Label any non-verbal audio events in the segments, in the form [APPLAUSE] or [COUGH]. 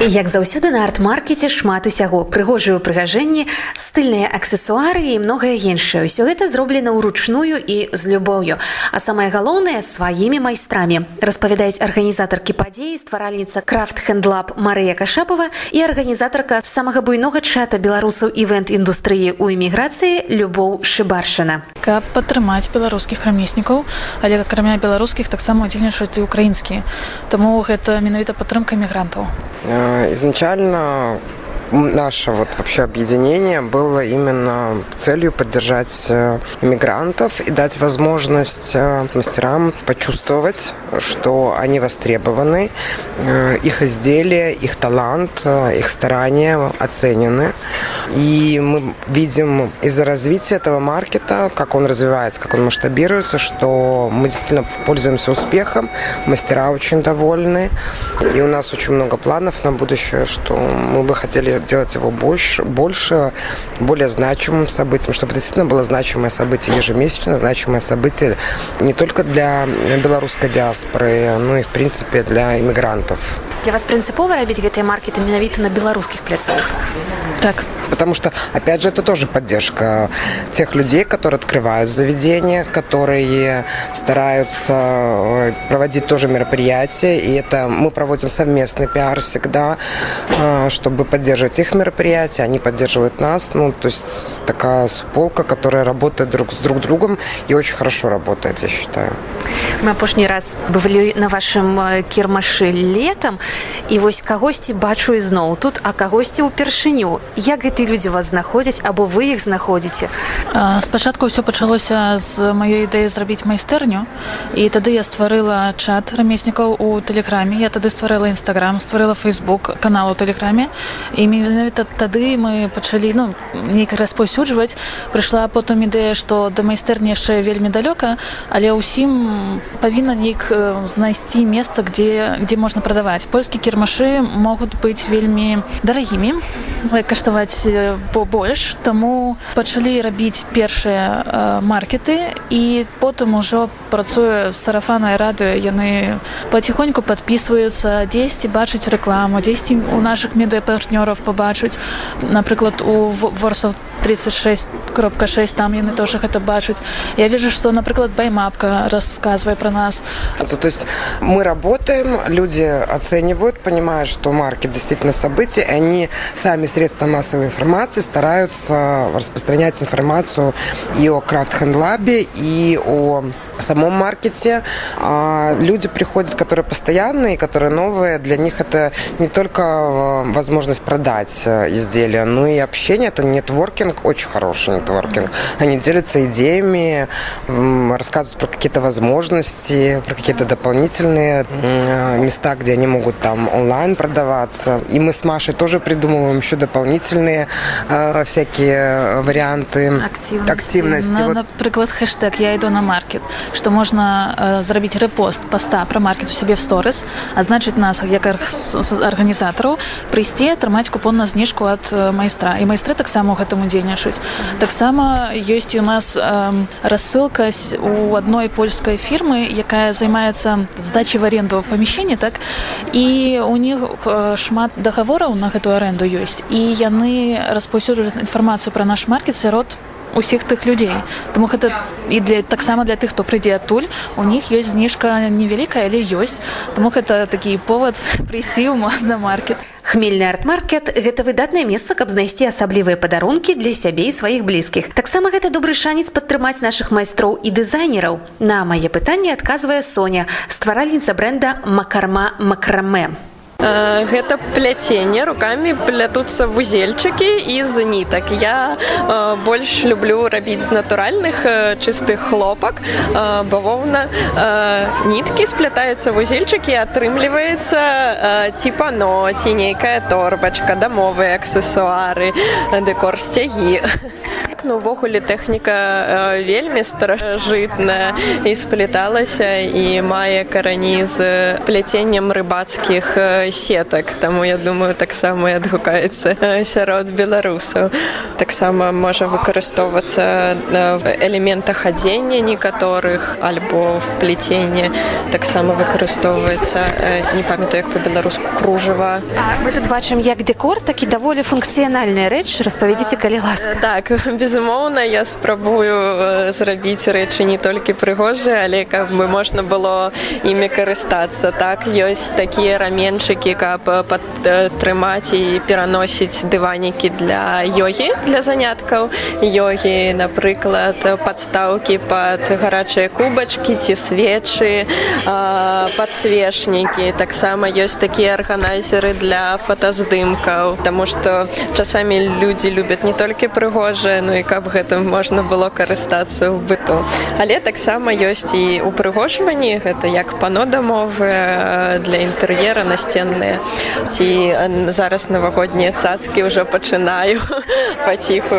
Як заўсёды на арт-маркеце шмат усяго прыгожыя ўпрыгажэнні, стыльныя аксесуары і многае іншае. Усё гэта зроблена ўручную і з любоўю. А самае галоўнае сваімі майстрамі. Распавядаюць арганізатаркі падзеі, стваральніца крафт хендлаб Марыя Кашапова і арганізатарка самага буйнога чата беларусаў івент-індустрыі ў эміграцыі Любоў Шыбаршана. Каб падтрымаць беларускіх рамеснікаў, але акрамя беларускіх таксама удзельнічаюць і украінскія. Таму гэта менавіта падтрымка мігрантаў. Изначально наше вот вообще объединение было именно целью поддержать иммигрантов и дать возможность мастерам почувствовать, что они востребованы, их изделия, их талант, их старания оценены. И мы видим из-за развития этого маркета, как он развивается, как он масштабируется, что мы действительно пользуемся успехом, мастера очень довольны, и у нас очень много планов на будущее, что мы бы хотели делать его больше, больше, более значимым событием, чтобы действительно было значимое событие ежемесячно, значимое событие не только для белорусской диаспоры, но и, в принципе, для иммигрантов. Для вас прынцыпова рабіць гэтыя маркеты менавіта на беларускіх пляцоўках. Так. Потому что, опять же, это тоже поддержка тех людей, которые открывают заведения, которые стараются проводить тоже мероприятия. И это мы проводим совместный пиар всегда, чтобы поддерживать их мероприятия. Они поддерживают нас. Ну, то есть такая суполка, которая работает друг с друг другом и очень хорошо работает, я считаю. Мы апошні раз бывалі на вашым кірмашы летам і вось кагосьці бачу ізноў тут а кагосьці ўпершыню Як гэты людзі вас знаходзяць або вы іх знаходзіце? Спачатку ўсё пачалося з маёй ідэі зрабіць майстэрню. І тады я стварыла чат рамеснікаў у тэлеграме. Я тады стварыла нстаграм стварыла фейсбук канал у тэлеграме. І менавіта тады мы пачалі ну нейка распаўсюджваць. Прыйшла потым ідэя што да майстэрні яшчэ вельмі далёка але ўсім павінна нейк знайсці месца где где можна прадаваць. Польскія кірмашы могуць быць вельмі дарагімі каштаваць побольш таму пачалі рабіць першыя маркеты і потым ужо працуе сарафанай радыё. Яны паціхоньку подписываюцца дзесьці бачыць рэкламу дзесьці у наших медыапартнёраў пабачыць напрыклад у ворсов 36 кропка 6 там яны тоже гэта бачаць. Я вижу что напрыклад баймапка рассказывая про нас. То есть мы работаем люди оценивают понимают что марки действительно события они сами средства массовой информации стараются распространять информацию и о крафт хендлабе и о самом маркете. А люди приходят, которые постоянные, которые новые. Для них это не только возможность продать изделия, но и общение. Это нетворкинг, очень хороший нетворкинг. Они делятся идеями, рассказывают про какие-то возможности, про какие-то дополнительные места, где они могут там онлайн продаваться. И мы с Машей тоже придумываем еще дополнительные э, всякие варианты активности. активности. На, вот. Например, хэштег «Я иду на маркет» што можна э, зрабіць рэпост паста пра маркет у сябе в сторыс а значыць нас як арганізатараў прыйсці атрымаць купон на зніжку ад майстра і майстры таксама ў гэтым удзельнічаюць таксама ёсць у нас э, рассылка у адной польскай фірмы якая займаецца здачи в аренду памяшэння так? І у них шмат дагавораў на гэтую аренду ёсць і яны распаўсюджваюць інфармацыю пра наш маркет сярод усіх тых людзей. Тому гэта і для таксама для тых хто прыйдзе адтуль у них ёсць зніжка невялікая але ёсць. Тому гэта такі повод [LAUGHS] прыйсці на маркет. Хмельны арт-маркет гэта выдатнае месца каб знайсці асаблівыя падарункі для сябе і сваіх блізкіх. Таксама гэта добры шанец падтрымаць наших майстроў і дызайнераў. На мае пытанне адказвае соня стваральніца бренда макарма макраме гэта пляценне руками плятуцца вузельчыкі з нітак я э, больш люблю рабіць з натуральных э, чыстых хлопак э, бавоўна э, ніткі сплятаюцца вузельчыкі атрымліваецца э, типа но ці нейкая торбачка дамовыя аксесуары дэкор сцягі [LAUGHS] так ну увогуле тэхніка вельмі старажытная і сплеталася і мае карані з пляценнем рыбацкіх сетак. Таму я думаю таксама і адгукаецца сярод беларусаў. Таксама можа выкарыстоўвацца в элементах адзення некаторых альбо в пляценне таксама выкарыстоўваецца не памятаю як по-беларуску кружава. Мы тут бачым як дэкор такі даволі функцыянальная рэч. Распавядзіце калі ласка. так [LAUGHS] безумоўна я спрабую зрабіць рэчы не толькі прыгожыя але каб бы можна было імі карыстацца так? Ёсць такія раменчыкі каб падтрымаць і пераносіць дыванікі для йогі для заняткаў йогі напрыклад падстаўкі под гарачыя кубачкі ці свечы подсвечнікі таксама ёсць такія арганайзеры для фотаздымкаў Таму што часамі людзі любяць не толькі прыгожае ну і каб гэтым можна было карыстацца ў быту. Але таксама ёсць і упрыгожванні гэта як пано дамовы для інтэр'ера насценныя. Ці зараз навагоднія цацкі ўжо пачынаю [LAUGHS] паціху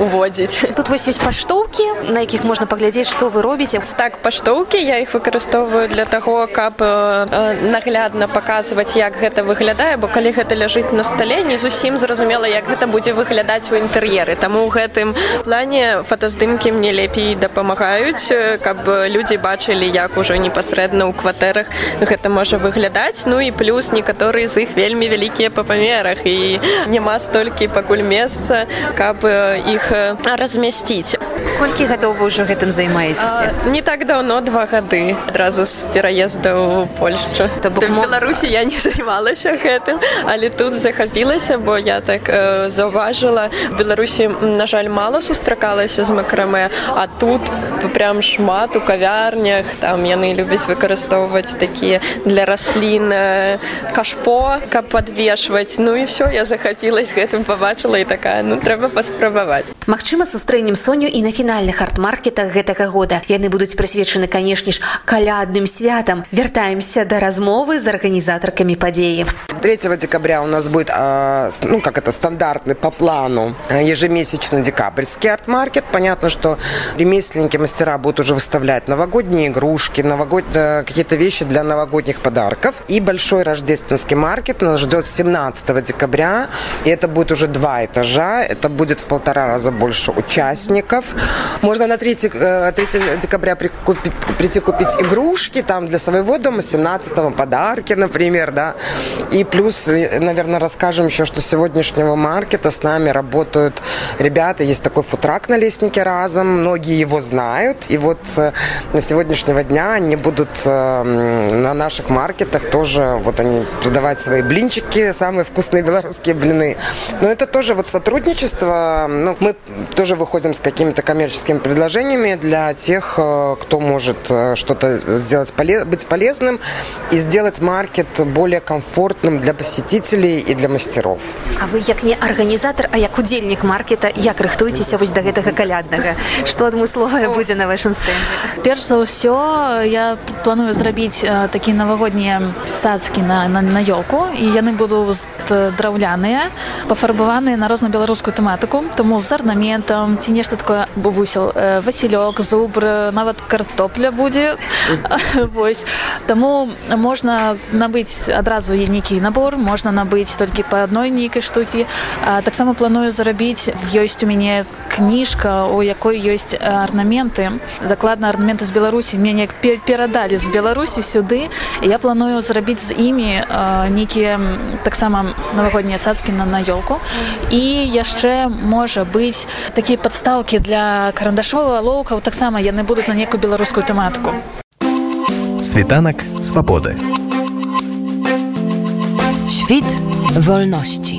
уводзіць. Тут вось ёсць паштоўкі на якіх можна паглядзець што вы робіце. Так паштоўкі я іх выкарыстоўваю для таго каб наглядна паказваць як гэта выглядае бо калі гэта ляжыць на стале не зусім зразумела як гэта будзе выглядаць у інтэр'еры. Таму ў гэтым плане фотаздымкі мне лепей дапамагаюць каб людзі бачылі як ужо непасрэдна ў кватэрах гэта можа выглядаць. Ну і плюс некаторыя з іх вельмі вялікія па памерах і няма столькі пакуль месца каб іх размясціць колькі гадоў вы ўжо гэтым займаецеся? Не так даўно два гады адразу з пераезда ў польшчу. То бок беларусі я не [LAUGHS] займалася гэтым але тут захапілася бо я так э, заўважыла. Беларусі на жаль мала сустракалася з макрамэ а тут прям шмат у кавярнях там яны любяць выкарыстоўваць такія для раслін кашпо каб подвешваць ну і все я захапілась гэтым побачыла і такая ну трэба паспрабаваць Магчыма сустрэнем соню і на фінальных арт-маркетах гэтага года яны будуць прысвечаны канешне ж калядным святам вяртаемся да размовы з арганізатаркамі падзеі 3 декабря у нас будет ну как это стандартный по плану ежемесячный декабрьский арт-маркет понятно что ремесленники мастера будут уже выставлять новогодние игрушки новогодние какие-то вещи для новогодних подарков и большой рождественский маркет нас ждет 17 декабря и это будет уже два этажа это будет в полтора раза больше участников можно на 3 3 декабря прикупить прийти купить игрушки там для своего дома 17 подарки например да. И плюс наверное расскажем еще что сегодняшнего маркета с нами работают ребята. Есть такой футрак на лестнике разом многие его знают. И вот на сегодняшнего дня они будут на наших маркетах тоже вот они продавать свои блинчики самые вкусные белорусские блины. Но это тоже вот сотрудничество. Ну, мы тоже выходим с какими-то коммерческими предложениями для тех кто может что-то сделать быть полезным и сделать маркет более комфортным для посетителей и для мастеров. А вы як не арганізатор а як удзельнік маркета як рыхтуецеся вось да гэтага каляднага? Што адмысловае будзе на вашым стэнде? Перш за ўсё я планую зрабіць такі навагоднія цацкі на на, на ёлку і яны будуць драўляныя пафарбаваныя на розную беларускую тэматыку тому з арнаментам ці нешта такое бабусел васілёк зубр нават картопля будзе [LAUGHS] вось. Таму можна набыць адразу є нейкі набор можна набыць толькі по адной нейкай штукі. Таксама планую зарабіць ёсць у мяне кніжка у якой ёсць арнаменты. Дакладна арнаменты з беларусі мне неяк перадалі з беларусі сюды. Я планую зрабіць з імі нейкія таксама навагоднія цацкі на на ёлку. І яшчэ можа быць такія падстаўкі для карандашовых алоўкаў таксама яны будуць на некую беларускую тэматыку Світанак свабоды. Świt wolności.